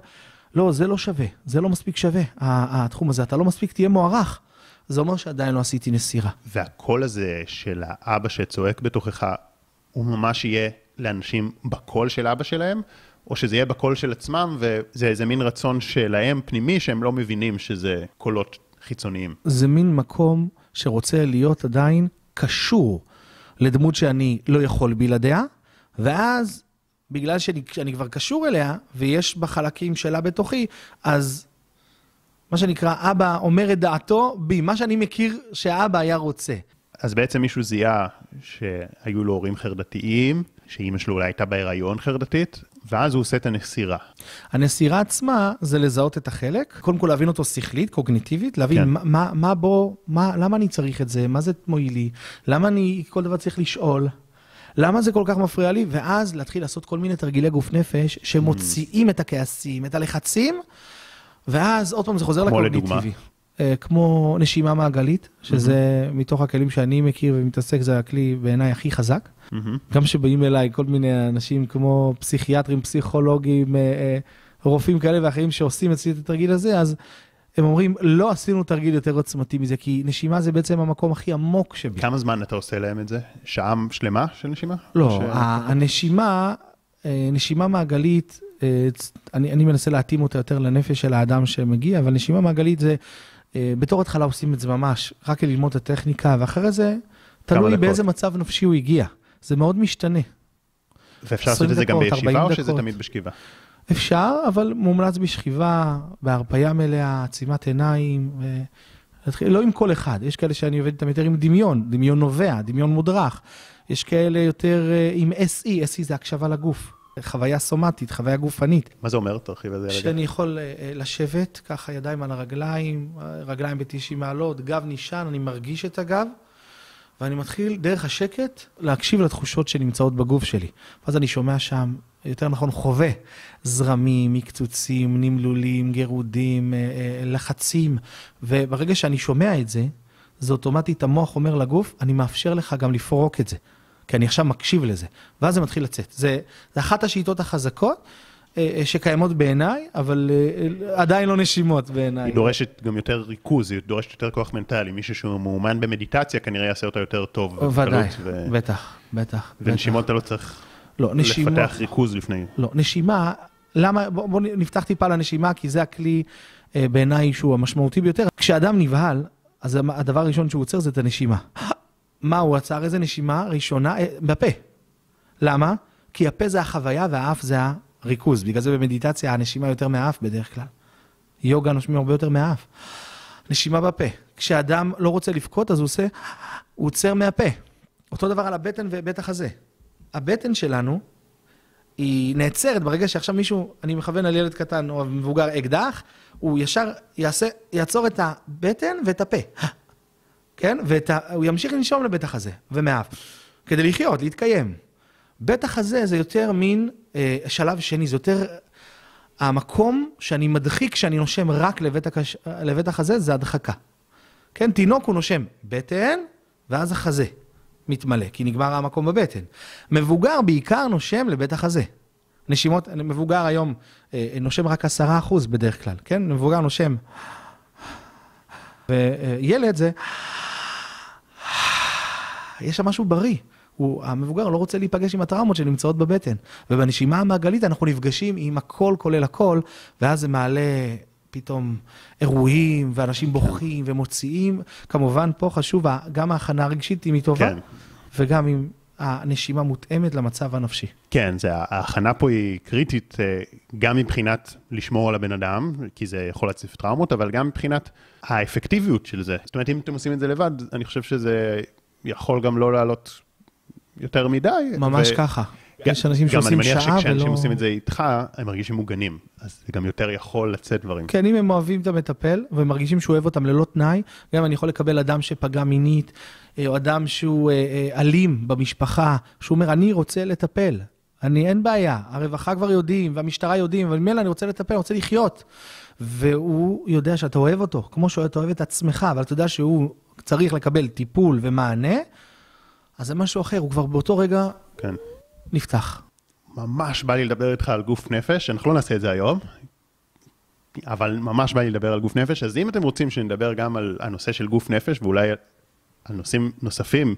לא, זה לא שווה, זה לא מספיק שווה, התחום הזה, אתה לא מספיק תהיה מוערך. זה אומר שעדיין לא עשיתי נסירה. והקול הזה של האבא שצועק בתוכך, הוא ממש יהיה לאנשים בקול של אבא שלהם, או שזה יהיה בקול של עצמם, וזה איזה מין רצון שלהם פנימי, שהם לא מבינים שזה קולות חיצוניים. זה מין מקום שרוצה להיות עדיין קשור לדמות שאני לא יכול בלעדיה, ואז בגלל שאני, שאני כבר קשור אליה, ויש בה חלקים שלה בתוכי, אז מה שנקרא, אבא אומר את דעתו בי, מה שאני מכיר שהאבא היה רוצה. אז בעצם מישהו זיהה שהיו לו הורים חרדתיים, שאימא שלו אולי הייתה בהיריון חרדתית, ואז הוא עושה את הנסירה. הנסירה עצמה זה לזהות את החלק, קודם כל להבין אותו שכלית, קוגניטיבית, להבין כן. כן. מה, מה, מה בו, מה, למה אני צריך את זה, מה זה מועיל לי, למה אני כל דבר צריך לשאול, למה זה כל כך מפריע לי, ואז להתחיל לעשות כל מיני תרגילי גוף נפש שמוציאים את הכעסים, את הלחצים, ואז עוד פעם זה חוזר לקוגניטיבי. אה, כמו נשימה מעגלית, שזה מתוך הכלים שאני מכיר ומתעסק, זה הכלי בעיניי הכי חזק. מהמם. גם שבאים אליי כל מיני אנשים כמו פסיכיאטרים, פסיכולוגים, אה, אה, רופאים כאלה ואחרים שעושים אצלי את התרגיל הזה, אז הם אומרים, לא עשינו תרגיל יותר עוצמתי מזה, כי נשימה זה בעצם המקום הכי עמוק שבי. כמה זמן אתה עושה להם את זה? שעה שלמה של נשימה? לא, ש- הנשימה, אה, נשימה מעגלית, אה, אני, אני מנסה להתאים אותה יותר לנפש של האדם שמגיע, אבל נשימה מעגלית זה, אה, בתור התחלה עושים את זה ממש, רק ללמוד את הטכניקה, ואחרי זה, תלוי. באיזה מצב נפשי הוא הגיע. זה מאוד משתנה. ואפשר 20 לעשות את זה גם בישיבה, 40 או שזה דקות. תמיד בשכיבה? אפשר, אבל מומלץ בשכיבה, בהרפאיה מלאה, עצימת עיניים, ו... לא עם כל אחד, יש כאלה שאני עובד איתם יותר עם דמיון, דמיון נובע, דמיון מודרך. יש כאלה יותר אה, עם SE, SE זה הקשבה לגוף, חוויה סומטית, חוויה גופנית. מה זה אומר? תרחיב על זה. שאני יכול אה, אה, לשבת, ככה ידיים על הרגליים, רגליים ב-90 מעלות, גב נשען, אני מרגיש את הגב, ואני מתחיל דרך השקט להקשיב לתחושות שנמצאות בגוף שלי. ואז אני שומע שם, יותר נכון חווה, זרמים, מקצוצים, נמלולים, גירודים, אה, אה, לחצים, וברגע שאני שומע את זה, זה אוטומטית המוח אומר לגוף, אני מאפשר לך גם לפרוק את זה. כי אני עכשיו מקשיב לזה, ואז זה מתחיל לצאת. זה, זה אחת השיטות החזקות שקיימות בעיניי, אבל אה, אה, עדיין לא נשימות בעיניי. היא דורשת גם יותר ריכוז, היא דורשת יותר כוח מנטלי. מישהו שהוא מאומן במדיטציה כנראה יעשה אותה יותר טוב. ודאי, ו- בטח, בטח. ונשימות אתה לא צריך לא, נשימות, לפתח ריכוז לפני. לא, נשימה, למה, בוא, בוא נפתח טיפה לנשימה, כי זה הכלי אה, בעיניי שהוא המשמעותי ביותר. כשאדם נבהל, אז הדבר הראשון שהוא עוצר זה את הנשימה. מה הוא עצר? איזה נשימה ראשונה? אה, בפה. למה? כי הפה זה החוויה והאף זה הריכוז. בגלל זה במדיטציה הנשימה יותר מהאף בדרך כלל. יוגה נושמים הרבה יותר מהאף. נשימה בפה. כשאדם לא רוצה לבכות, אז הוא עושה, הוא עוצר מהפה. אותו דבר על הבטן ובית החזה. הבטן שלנו, היא נעצרת ברגע שעכשיו מישהו, אני מכוון על ילד קטן או מבוגר אקדח, הוא ישר יעשה, יעצור את הבטן ואת הפה. כן? והוא ימשיך לנשום לבית החזה ומאף, כדי לחיות, להתקיים. בית החזה זה יותר מין אה, שלב שני, זה יותר... המקום שאני מדחיק כשאני נושם רק לבית, הקש... לבית החזה זה הדחקה. כן, תינוק הוא נושם בטן, ואז החזה מתמלא, כי נגמר המקום בבטן. מבוגר בעיקר נושם לבית החזה. נשימות, מבוגר היום אה, נושם רק עשרה אחוז בדרך כלל, כן? מבוגר נושם. וילד זה... יש שם משהו בריא. הוא, המבוגר לא רוצה להיפגש עם הטראומות שנמצאות בבטן. ובנשימה המעגלית אנחנו נפגשים עם הכל כולל הכל, ואז זה מעלה פתאום אירועים, ואנשים בוכים ומוציאים. כמובן, פה חשוב, גם ההכנה הרגשית, אם היא טובה, כן. וגם אם הנשימה מותאמת למצב הנפשי. כן, זה, ההכנה פה היא קריטית, אה, גם מבחינת לשמור על הבן אדם, כי זה יכול להציף טראומות, אבל גם מבחינת האפקטיביות של זה. זאת אומרת, אם אתם עושים את זה לבד, אני חושב שזה יכול גם לא לעלות יותר מדי. ממש ו... ככה. גם, יש אנשים שעושים שעה ולא... גם אני מניח שכשאנשים עושים את זה איתך, הם מרגישים מוגנים. אז זה גם יותר יכול לצאת דברים. כן, אם הם אוהבים את המטפל, והם מרגישים שהוא אוהב אותם ללא תנאי, גם אני יכול לקבל אדם שפגע מינית, אה, או אדם שהוא אה, אה, אלים במשפחה, שהוא אומר, אני רוצה לטפל. אני, אין בעיה, הרווחה כבר יודעים, והמשטרה יודעים, אבל ממילא אני רוצה לטפל, אני רוצה לחיות. והוא יודע שאתה אוהב אותו, כמו שאתה אוהב את עצמך, אבל אתה יודע שהוא צריך לקבל טיפול ומענה, אז זה משהו אחר, הוא כבר באותו רגע כן. נפתח. ממש בא לי לדבר איתך על גוף נפש, אנחנו לא נעשה את זה היום, אבל ממש בא לי לדבר על גוף נפש, אז אם אתם רוצים שנדבר גם על הנושא של גוף נפש, ואולי על נושאים נוספים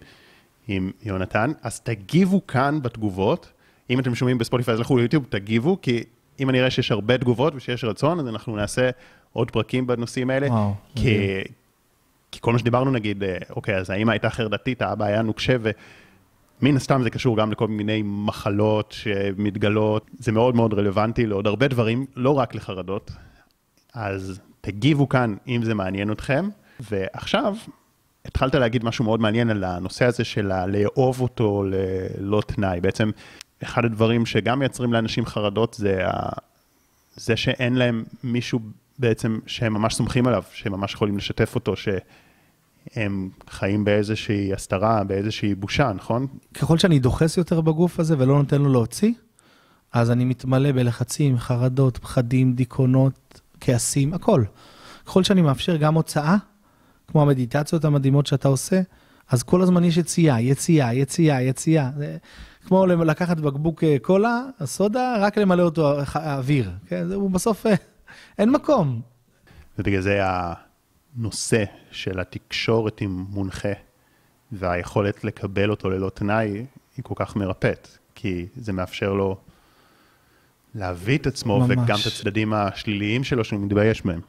עם יונתן, אז תגיבו כאן בתגובות. אם אתם שומעים בספוטיפיי, אז לכו ליוטיוב, תגיבו, כי אם אני אראה שיש הרבה תגובות ושיש רצון, אז אנחנו נעשה עוד פרקים בנושאים האלה. וואו, כי, כי כל מה שדיברנו, נגיד, אה, אוקיי, אז האמא הייתה חרדתית, האבא היה נוקשה, ומן הסתם זה קשור גם לכל מיני מחלות שמתגלות, זה מאוד מאוד רלוונטי לעוד הרבה דברים, לא רק לחרדות. אז תגיבו כאן אם זה מעניין אתכם. ועכשיו, התחלת להגיד משהו מאוד מעניין על הנושא הזה של לאהוב אותו ללא תנאי. בעצם, אחד הדברים שגם מייצרים לאנשים חרדות זה, ה... זה שאין להם מישהו בעצם שהם ממש סומכים עליו, שהם ממש יכולים לשתף אותו, שהם חיים באיזושהי הסתרה, באיזושהי בושה, נכון? ככל שאני דוחס יותר בגוף הזה ולא נותן לו להוציא, אז אני מתמלא בלחצים, חרדות, פחדים, דיכאונות, כעסים, הכל. ככל שאני מאפשר גם הוצאה, כמו המדיטציות המדהימות שאתה עושה, אז כל הזמן יש יציאה, יציאה, יציאה, יציאה. זה כמו לקחת בקבוק אה, קולה, הסודה, רק למלא אותו אוויר. כן? הוא בסוף, אה, אין מקום. ובגלל זה הנושא של התקשורת עם מונחה והיכולת לקבל אותו ללא תנאי היא כל כך מרפאת, כי זה מאפשר לו להביא את עצמו ממש. וגם את הצדדים השליליים שלו שהוא מתבייש בהם.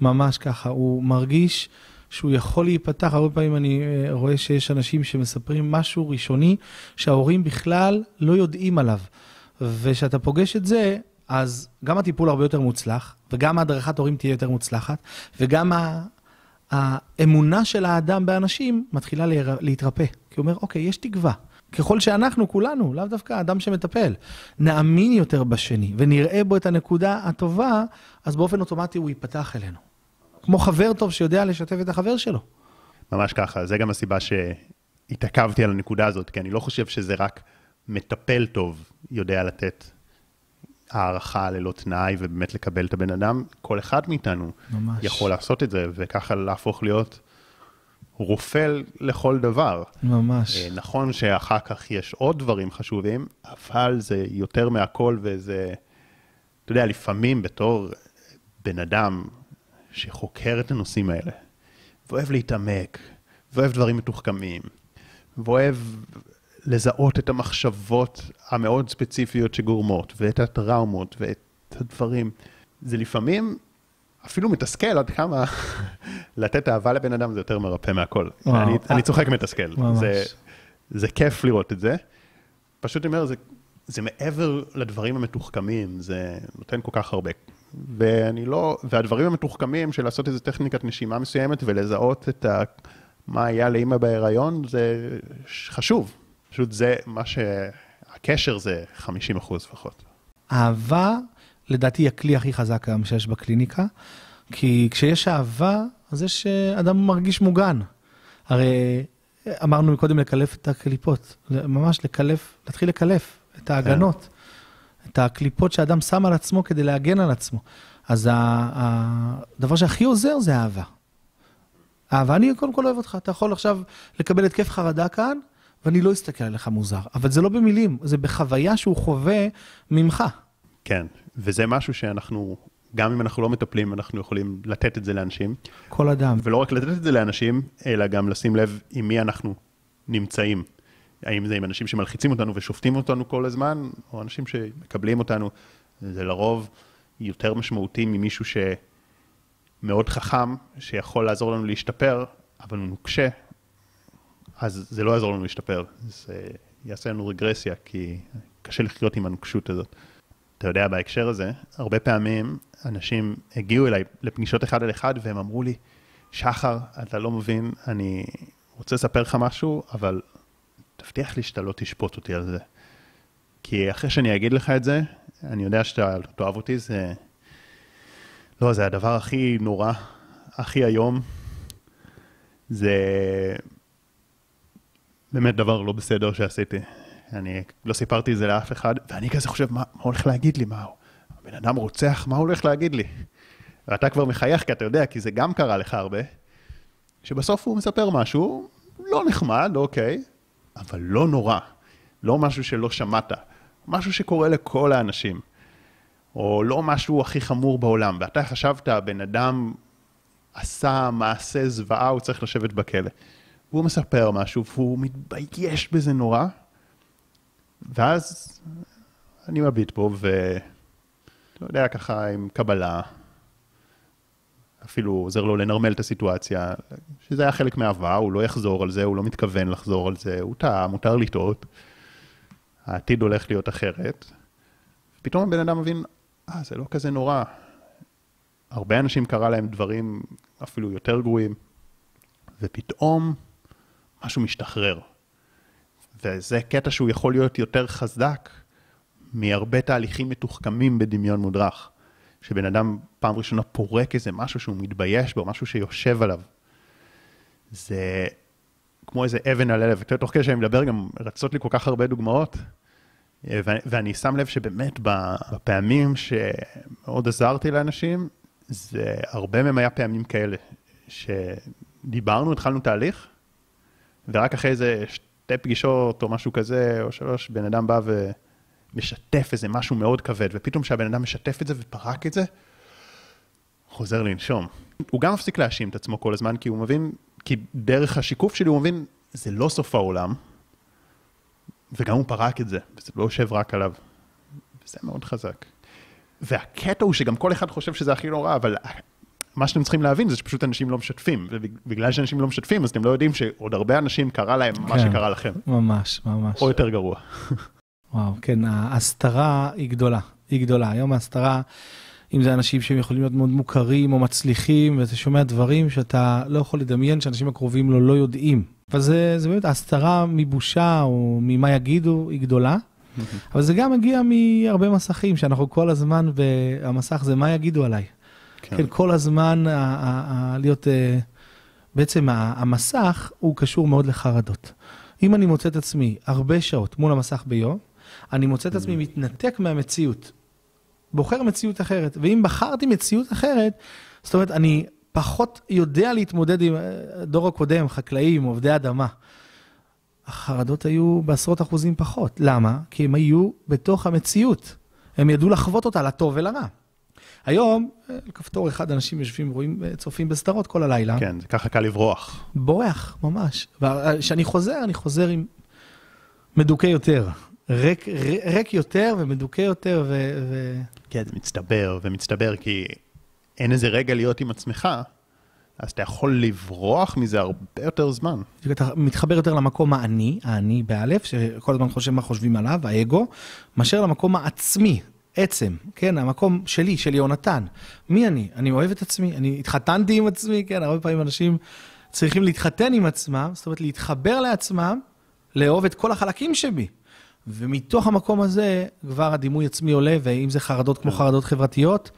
ממש ככה, הוא מרגיש שהוא יכול להיפתח. הרבה פעמים אני אה, רואה שיש אנשים שמספרים משהו ראשוני שההורים בכלל לא יודעים עליו. וכשאתה פוגש את זה, אז גם הטיפול הרבה יותר מוצלח, וגם ההדרכת הורים תהיה יותר מוצלחת, וגם האמונה של האדם באנשים מתחילה להתרפא. כי הוא אומר, אוקיי, יש תקווה. ככל שאנחנו, כולנו, לאו דווקא האדם שמטפל, נאמין יותר בשני ונראה בו את הנקודה הטובה, אז באופן אוטומטי הוא ייפתח אלינו. כמו חבר טוב שיודע לשתף את החבר שלו. ממש ככה, זה גם הסיבה שהתעכבתי על הנקודה הזאת, כי אני לא חושב שזה רק מטפל טוב יודע לתת הערכה ללא תנאי ובאמת לקבל את הבן אדם, כל אחד מאיתנו ממש. יכול לעשות את זה, וככה להפוך להיות רופא לכל דבר. ממש. אה, נכון שאחר כך יש עוד דברים חשובים, אבל זה יותר מהכל, וזה, אתה יודע, לפעמים בתור בן אדם שחוקר את הנושאים האלה, ואוהב להתעמק, ואוהב דברים מתוחכמים, ואוהב לזהות את המחשבות המאוד ספציפיות שגורמות, ואת הטראומות, ואת הדברים. זה לפעמים אפילו מתסכל עד כמה לתת אהבה לבן אדם זה יותר מרפא מהכל. וואו, אני, אני צוחק מתסכל. זה, זה כיף לראות את זה, פשוט אומר, זה, זה מעבר לדברים המתוחכמים, זה נותן כל כך הרבה. ואני לא, והדברים המתוחכמים של לעשות איזו טכניקת נשימה מסוימת ולזהות את ה... מה היה לאימא בהיריון, זה חשוב. פשוט זה מה ש... הקשר זה 50 אחוז לפחות. אהבה, לדעתי, היא הכלי הכי חזק היום שיש בקליניקה, כי כשיש אהבה, אז יש אה, אדם מרגיש מוגן. הרי אמרנו קודם לקלף את הקליפות, ממש לקלף, להתחיל לקלף את ההגנות, את הקליפות שאדם שם על עצמו כדי להגן על עצמו. אז הדבר שהכי עוזר זה אהבה. אהבה, אני קודם כל אוהב אותך, אתה יכול עכשיו לקבל התקף חרדה כאן, ואני לא אסתכל עליך מוזר. אבל זה לא במילים, זה בחוויה שהוא חווה ממך. כן, וזה משהו שאנחנו, גם אם אנחנו לא מטפלים, אנחנו יכולים לתת את זה לאנשים. כל אדם. ולא רק לתת את זה לאנשים, אלא גם לשים לב עם מי אנחנו נמצאים. האם זה עם אנשים שמלחיצים אותנו ושופטים אותנו כל הזמן, או אנשים שמקבלים אותנו. זה לרוב יותר משמעותי ממישהו שמאוד חכם, שיכול לעזור לנו להשתפר, אבל הוא נוקשה, אז זה לא יעזור לנו להשתפר. זה יעשה לנו רגרסיה, כי קשה לחיות עם הנוקשות הזאת. אתה יודע, בהקשר הזה, הרבה פעמים אנשים הגיעו אליי לפגישות אחד על אחד, והם אמרו לי, שחר, אתה לא מבין, אני רוצה לספר לך משהו, אבל תבטיח לי שאתה לא תשפוט אותי על זה. כי אחרי שאני אגיד לך את זה, אני יודע שאתה תאהב אותי, זה... לא, זה הדבר הכי נורא, הכי איום. זה באמת דבר לא בסדר שעשיתי. אני לא סיפרתי את זה לאף אחד, ואני כזה חושב, מה, מה הולך להגיד לי? מה, הבן אדם רוצח, מה הולך להגיד לי? ואתה כבר מחייך, כי אתה יודע, כי זה גם קרה לך הרבה, שבסוף הוא מספר משהו לא נחמד, אוקיי, אבל לא נורא. לא משהו שלא שמעת, משהו שקורה לכל האנשים. או לא משהו הכי חמור בעולם, ואתה חשבת, הבן אדם עשה מעשה זוועה, הוא צריך לשבת בכלא. והוא מספר משהו, והוא מתבייש בזה נורא, ואז אני מביט בו, ואתה יודע, ככה עם קבלה, אפילו עוזר לו לנרמל את הסיטואציה, שזה היה חלק מהעבר, הוא לא יחזור על זה, הוא לא מתכוון לחזור על זה, הוא טעה, מותר לטעות, העתיד הולך להיות אחרת. פתאום הבן אדם מבין, אה, זה לא כזה נורא. הרבה אנשים קרה להם דברים אפילו יותר גרועים, ופתאום משהו משתחרר. וזה קטע שהוא יכול להיות יותר חזק מהרבה תהליכים מתוחכמים בדמיון מודרך. שבן אדם פעם ראשונה פורק איזה משהו שהוא מתבייש בו, משהו שיושב עליו. זה כמו איזה אבן על הלב. תוך כדי שאני מדבר גם רצות לי כל כך הרבה דוגמאות, ואני שם לב שבאמת בפעמים שמאוד עזרתי לאנשים, זה הרבה מהם היה פעמים כאלה, שדיברנו, התחלנו תהליך, ורק אחרי איזה שתי פגישות או משהו כזה, או שלוש, בן אדם בא ומשתף איזה משהו מאוד כבד, ופתאום כשהבן אדם משתף את זה ופרק את זה, חוזר לנשום. הוא גם מפסיק להאשים את עצמו כל הזמן, כי הוא מבין, כי דרך השיקוף שלי הוא מבין, זה לא סוף העולם, וגם הוא פרק את זה, וזה לא יושב רק עליו. וזה מאוד חזק. והקטע הוא שגם כל אחד חושב שזה הכי נורא, אבל מה שאתם צריכים להבין זה שפשוט אנשים לא משתפים, ובגלל שאנשים לא משתפים, אז אתם לא יודעים שעוד הרבה אנשים קרה להם כן, מה שקרה לכם. ממש, ממש. או יותר גרוע. וואו, כן, ההסתרה היא גדולה, היא גדולה. היום ההסתרה, אם זה אנשים שהם יכולים להיות מאוד מוכרים או מצליחים, ואתה שומע דברים שאתה לא יכול לדמיין שאנשים הקרובים לו לא יודעים. אבל זה, זה באמת, ההסתרה מבושה או ממה יגידו היא גדולה. אבל זה גם מגיע מהרבה מסכים, שאנחנו כל הזמן, והמסך זה מה יגידו עליי. כן. כן, כל הזמן ה- ה- ה- להיות, uh, בעצם המסך הוא קשור מאוד לחרדות. אם אני מוצא את עצמי הרבה שעות מול המסך ביום, אני מוצא את עצמי mm. מתנתק מהמציאות. בוחר מציאות אחרת. ואם בחרתי מציאות אחרת, זאת אומרת, אני פחות יודע להתמודד עם הדור אה, הקודם, חקלאים, עובדי אדמה. החרדות היו בעשרות אחוזים פחות. למה? כי הם היו בתוך המציאות. הם ידעו לחוות אותה לטוב ולרע. היום, כפתור אחד אנשים יושבים, רואים, צופים בסדרות כל הלילה. כן, זה ככה קל לברוח. בורח, ממש. וכשאני חוזר, אני חוזר עם מדוכא יותר. ריק, ריק יותר ומדוכא יותר ו... ו... כן, זה מצטבר ומצטבר, כי אין איזה רגע להיות עם עצמך, אז אתה יכול לברוח מזה הרבה יותר זמן. אתה מתחבר יותר למקום האני, האני באלף, שכל הזמן חושב מה חושבים עליו, האגו, מאשר למקום העצמי, עצם, כן, המקום שלי, של יונתן. מי אני? אני אוהב את עצמי, אני התחתנתי עם עצמי, כן, הרבה פעמים אנשים צריכים להתחתן עם עצמם, זאת אומרת להתחבר לעצמם, לאהוב את כל החלקים שבי. ומתוך המקום הזה כבר הדימוי עצמי עולה, ואם זה חרדות כמו כן. חרדות חברתיות,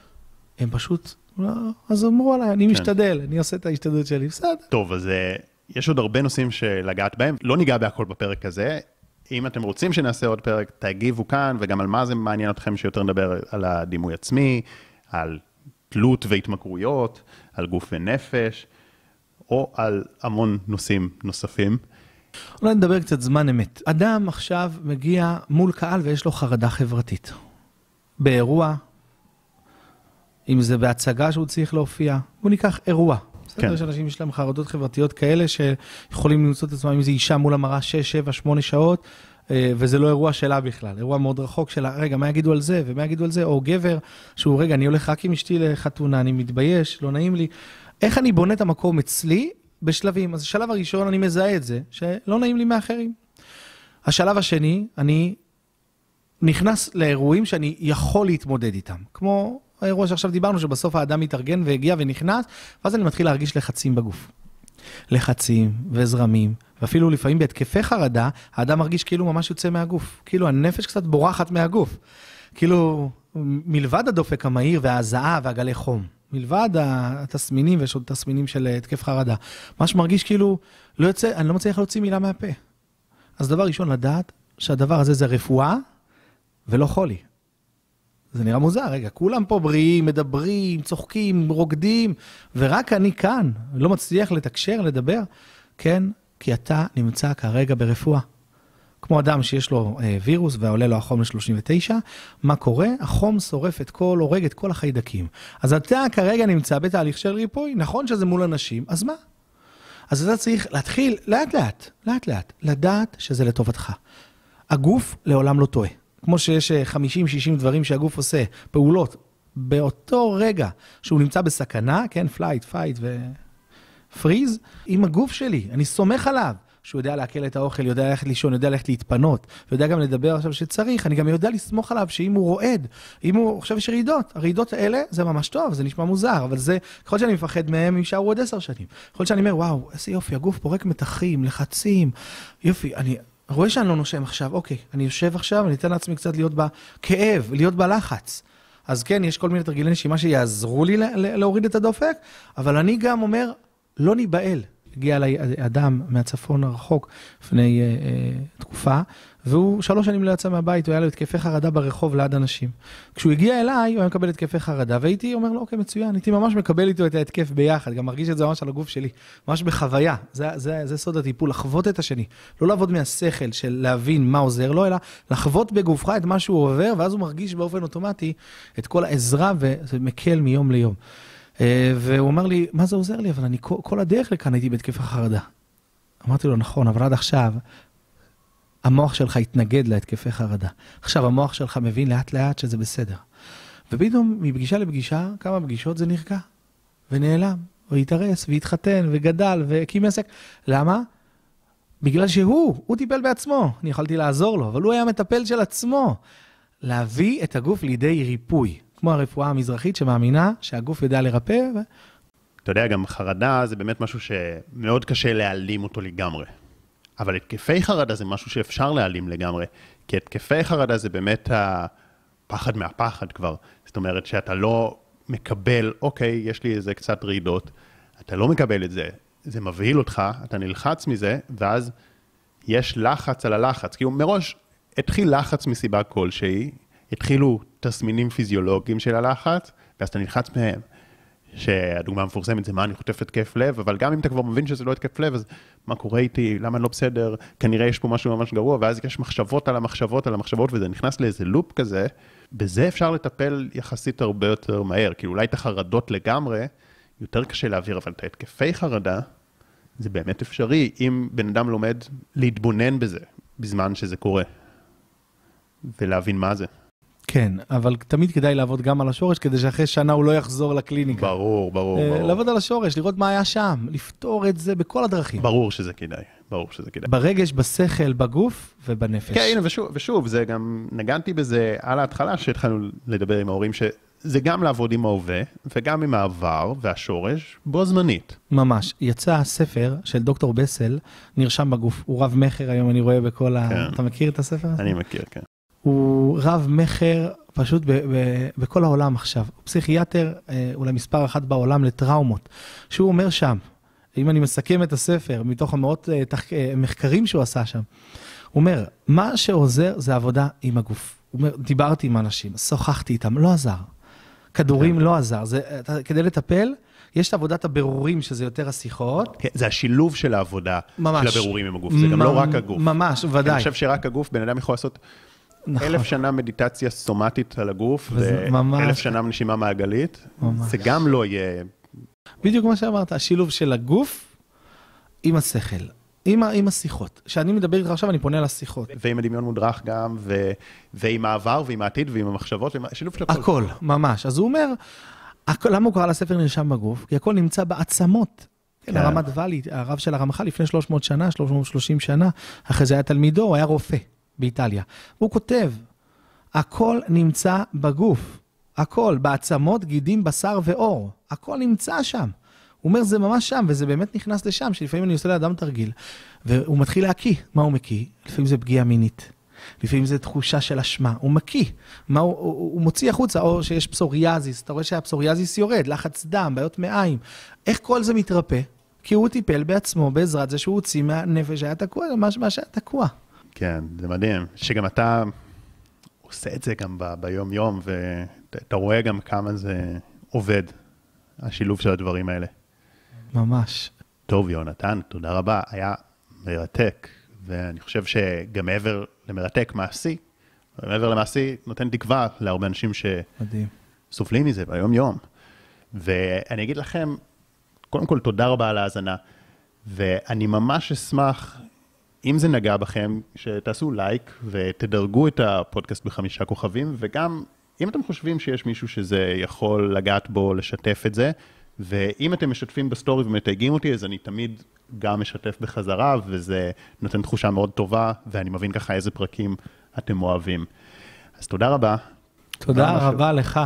הם פשוט, לא, אז אמרו עליי, אני כן. משתדל, אני עושה את ההשתדלות שלי, בסדר. טוב, אז אה, יש עוד הרבה נושאים שלגעת בהם, לא ניגע בהכל בפרק הזה. אם אתם רוצים שנעשה עוד פרק, תגיבו כאן, וגם על מה זה מעניין אתכם שיותר נדבר על הדימוי עצמי, על תלות והתמכרויות, על גוף ונפש, או על המון נושאים נוספים. אולי נדבר קצת זמן אמת. אדם עכשיו מגיע מול קהל ויש לו חרדה חברתית. באירוע, אם זה בהצגה שהוא צריך להופיע, בוא ניקח אירוע. בסדר, כן. יש אנשים יש להם חרדות חברתיות כאלה שיכולים למצוא את עצמם, אם זה אישה מול המראה 6, 7, 8 שעות, אה, וזה לא אירוע שלה בכלל, אירוע מאוד רחוק שלה, רגע, מה יגידו על זה, ומה יגידו על זה, או גבר, שהוא, רגע, אני הולך רק עם אשתי לחתונה, אני מתבייש, לא נעים לי. איך אני בונה את המקום אצלי בשלבים? אז השלב הראשון, אני מזהה את זה, שלא נעים לי מאחרים. השלב השני, אני נכנס לאירועים שאני יכול להתמודד איתם, כמו האירוע שעכשיו דיברנו, שבסוף האדם מתארגן והגיע ונכנס, ואז אני מתחיל להרגיש לחצים בגוף. לחצים וזרמים, ואפילו לפעמים בהתקפי חרדה, האדם מרגיש כאילו ממש יוצא מהגוף. כאילו הנפש קצת בורחת מהגוף. כאילו, מלבד הדופק המהיר וההזעה והגלי חום, מלבד התסמינים, ויש עוד תסמינים של התקף חרדה, מה שמרגיש כאילו, לא יוצא, אני לא מצליח להוציא מילה מהפה. אז דבר ראשון, לדעת שהדבר הזה זה רפואה ולא חולי. זה נראה מוזר, רגע, כולם פה בריאים, מדברים, צוחקים, רוקדים, ורק אני כאן, לא מצליח לתקשר, לדבר, כן? כי אתה נמצא כרגע ברפואה. כמו אדם שיש לו אה, וירוס ועולה לו החום ל-39, מה קורה? החום שורף את כל, הורג את כל החיידקים. אז אתה כרגע נמצא בתהליך של ריפוי, נכון שזה מול אנשים, אז מה? אז אתה צריך להתחיל לאט לאט, לאט לאט, לדעת שזה לטובתך. הגוף לעולם לא טועה. כמו שיש 50-60 אה, דברים שהגוף עושה, פעולות, באותו רגע שהוא נמצא בסכנה, כן, flight, fight ו freeze, עם הגוף שלי, אני סומך עליו. שהוא יודע לעכל את האוכל, יודע ללכת לישון, יודע ללכת להתפנות, ויודע גם לדבר עכשיו שצריך, אני גם יודע לסמוך עליו שאם הוא רועד, אם הוא, עכשיו יש רעידות, הרעידות האלה זה ממש טוב, זה נשמע מוזר, אבל זה, ככל שאני מפחד מהם, הם יישארו עוד עשר שנים. ככל שאני אומר, וואו, איזה יופי, הגוף פורק מתחים, לחצים, יופי, אני, רואה שאני לא נושם עכשיו, אוקיי, אני יושב עכשיו, אני אתן לעצמי קצת להיות בכאב, להיות בלחץ. אז כן, יש כל מיני תרגילי נשימה שיעזרו לי להוריד את הדופק, אבל אני גם אומר, לא ניבהל. הגיע אליי אדם מהצפון הרחוק לפני אה, אה, תקופה, והוא שלוש שנים לא יצא מהבית, הוא היה לו התקפי חרדה ברחוב ליד אנשים. כשהוא הגיע אליי, הוא היה מקבל התקפי חרדה, והייתי אומר לו, אוקיי, מצוין, הייתי ממש מקבל איתו את ההתקף ביחד, גם מרגיש את זה ממש על הגוף שלי, ממש בחוויה, זה, זה, זה סוד הטיפול, לחוות את השני. לא לעבוד מהשכל של להבין מה עוזר לו, אלא לחוות בגופך את מה שהוא עובר, ואז הוא מרגיש באופן אוטומטי את כל העזרה, וזה מקל מיום ליום. אה, והוא אמר לי, מה זה עוזר לי? אבל אני כל, כל הדרך לכאן הייתי בהתקף החרדה. אמרתי לו, נכון, אבל עד עכשיו המוח שלך התנגד להתקפי חרדה. עכשיו המוח שלך מבין לאט לאט שזה בסדר. ופתאום מפגישה לפגישה, כמה פגישות זה נרגע, ונעלם, והתארס, והתחתן, וגדל, והקים עסק. למה? בגלל שהוא, הוא טיפל בעצמו. אני יכולתי לעזור לו, אבל הוא היה מטפל של עצמו. להביא את הגוף לידי ריפוי. כמו הרפואה המזרחית שמאמינה שהגוף יודע לרפא. ו... אתה יודע, גם חרדה זה באמת משהו שמאוד קשה להעלים אותו לגמרי. אבל התקפי חרדה זה משהו שאפשר להעלים לגמרי, כי התקפי חרדה זה באמת הפחד מהפחד כבר. זאת אומרת שאתה לא מקבל, אוקיי, יש לי איזה קצת רעידות, אתה לא מקבל את זה, זה מבהיל אותך, אתה נלחץ מזה, ואז יש לחץ על הלחץ. כאילו מראש התחיל לחץ מסיבה כלשהי, התחילו תסמינים פיזיולוגיים של הלחץ, ואז אתה נלחץ מהם. שהדוגמה המפורסמת זה מה אני חוטף התקף לב, אבל גם אם אתה כבר מבין שזה לא התקף לב, אז מה קורה איתי, למה אני לא בסדר, כנראה יש פה משהו ממש גרוע, ואז יש מחשבות על המחשבות על המחשבות, וזה נכנס לאיזה לופ כזה, בזה אפשר לטפל יחסית הרבה יותר מהר, כאילו אולי את החרדות לגמרי, יותר קשה להעביר, אבל את ההתקפי חרדה, זה באמת אפשרי, אם בן אדם לומד להתבונן בזה, בזמן שזה קורה, ולהבין מה זה. כן, אבל תמיד כדאי לעבוד גם על השורש, כדי שאחרי שנה הוא לא יחזור לקליניקה. ברור, ברור, אה, ברור. לעבוד על השורש, לראות מה היה שם, לפתור את זה בכל הדרכים. ברור שזה כדאי, ברור שזה כדאי. ברגש, בשכל, בגוף ובנפש. כן, הנה, ושוב, ושוב, זה גם, נגנתי בזה על ההתחלה, שהתחלנו לדבר עם ההורים, שזה גם לעבוד עם ההווה, וגם עם העבר והשורש, בו זמנית. ממש. יצא ספר של דוקטור בסל, נרשם בגוף. הוא רב מכר היום, אני רואה בכל ה... כן. אתה מכיר את הספר? אני מכיר, כן. הוא רב מכר פשוט ב- ב- בכל העולם עכשיו. הוא פסיכיאטר, אה, אולי מספר אחת בעולם לטראומות. שהוא אומר שם, אם אני מסכם את הספר מתוך המאות אה, תח- אה, מחקרים שהוא עשה שם, הוא אומר, מה שעוזר זה עבודה עם הגוף. הוא אומר, דיברתי עם אנשים, שוחחתי איתם, לא עזר. כדורים כן. לא עזר. זה, אתה, כדי לטפל, יש את עבודת הבירורים, שזה יותר השיחות. כן, זה השילוב של העבודה, ממש. של הבירורים עם הגוף, זה גם לא ממ- רק הגוף. ממש, אני ודאי. חושב שרק הגוף, בן אדם יכול לעשות נכון. אלף שנה מדיטציה סומטית על הגוף, ואלף שנה נשימה מעגלית, ממש. זה גם לא יהיה... בדיוק מה שאמרת, השילוב של הגוף עם השכל, עם, עם השיחות. כשאני מדבר איתך עכשיו, אני פונה לשיחות. ועם הדמיון מודרך גם, ו... ועם העבר, ועם העתיד, ועם המחשבות, ועם השילוב של הכל. הכל, ממש. אז הוא אומר, הכ- למה הוא קרא לספר נרשם בגוף? כי הכל נמצא בעצמות. כן, כן. הרמת ואלי, הרב של הרמח"ל לפני 300 שנה, 330 שנה, אחרי זה היה תלמידו, הוא היה רופא באיטליה. והוא כותב, הכל נמצא בגוף. הכל, בעצמות, גידים, בשר ועור. הכל נמצא שם. הוא אומר, זה ממש שם, וזה באמת נכנס לשם, שלפעמים אני עושה לאדם תרגיל, והוא מתחיל להקיא. מה הוא מקיא? לפעמים זה פגיעה מינית. לפעמים זה תחושה של אשמה, הוא מקיא, הוא, הוא, הוא מוציא החוצה, או שיש פסוריאזיס, אתה רואה שהפסוריאזיס יורד, לחץ דם, בעיות מעיים. איך כל זה מתרפא? כי הוא טיפל בעצמו בעזרת זה שהוא הוציא מהנפש שהיה תקוע, מה שהיה תקוע. כן, זה מדהים. שגם אתה עושה את זה גם ב- ביום-יום, ואתה רואה גם כמה זה עובד, השילוב של הדברים האלה. ממש. טוב, יונתן, תודה רבה. היה מרתק, ואני חושב שגם מעבר למרתק מעשי, מעבר למעשי, נותן תקווה להרבה אנשים. שסובלים מזה ביום-יום. ואני אגיד לכם, קודם כל, תודה רבה על ההאזנה, ואני ממש אשמח, אם זה נגע בכם, שתעשו לייק ותדרגו את הפודקאסט בחמישה כוכבים, וגם אם אתם חושבים שיש מישהו שזה יכול לגעת בו, לשתף את זה, ואם אתם משתפים בסטורי ומתייגים אותי, אז אני תמיד גם משתף בחזרה, וזה נותן תחושה מאוד טובה, ואני מבין ככה איזה פרקים אתם אוהבים. אז תודה רבה. תודה. רבה לך.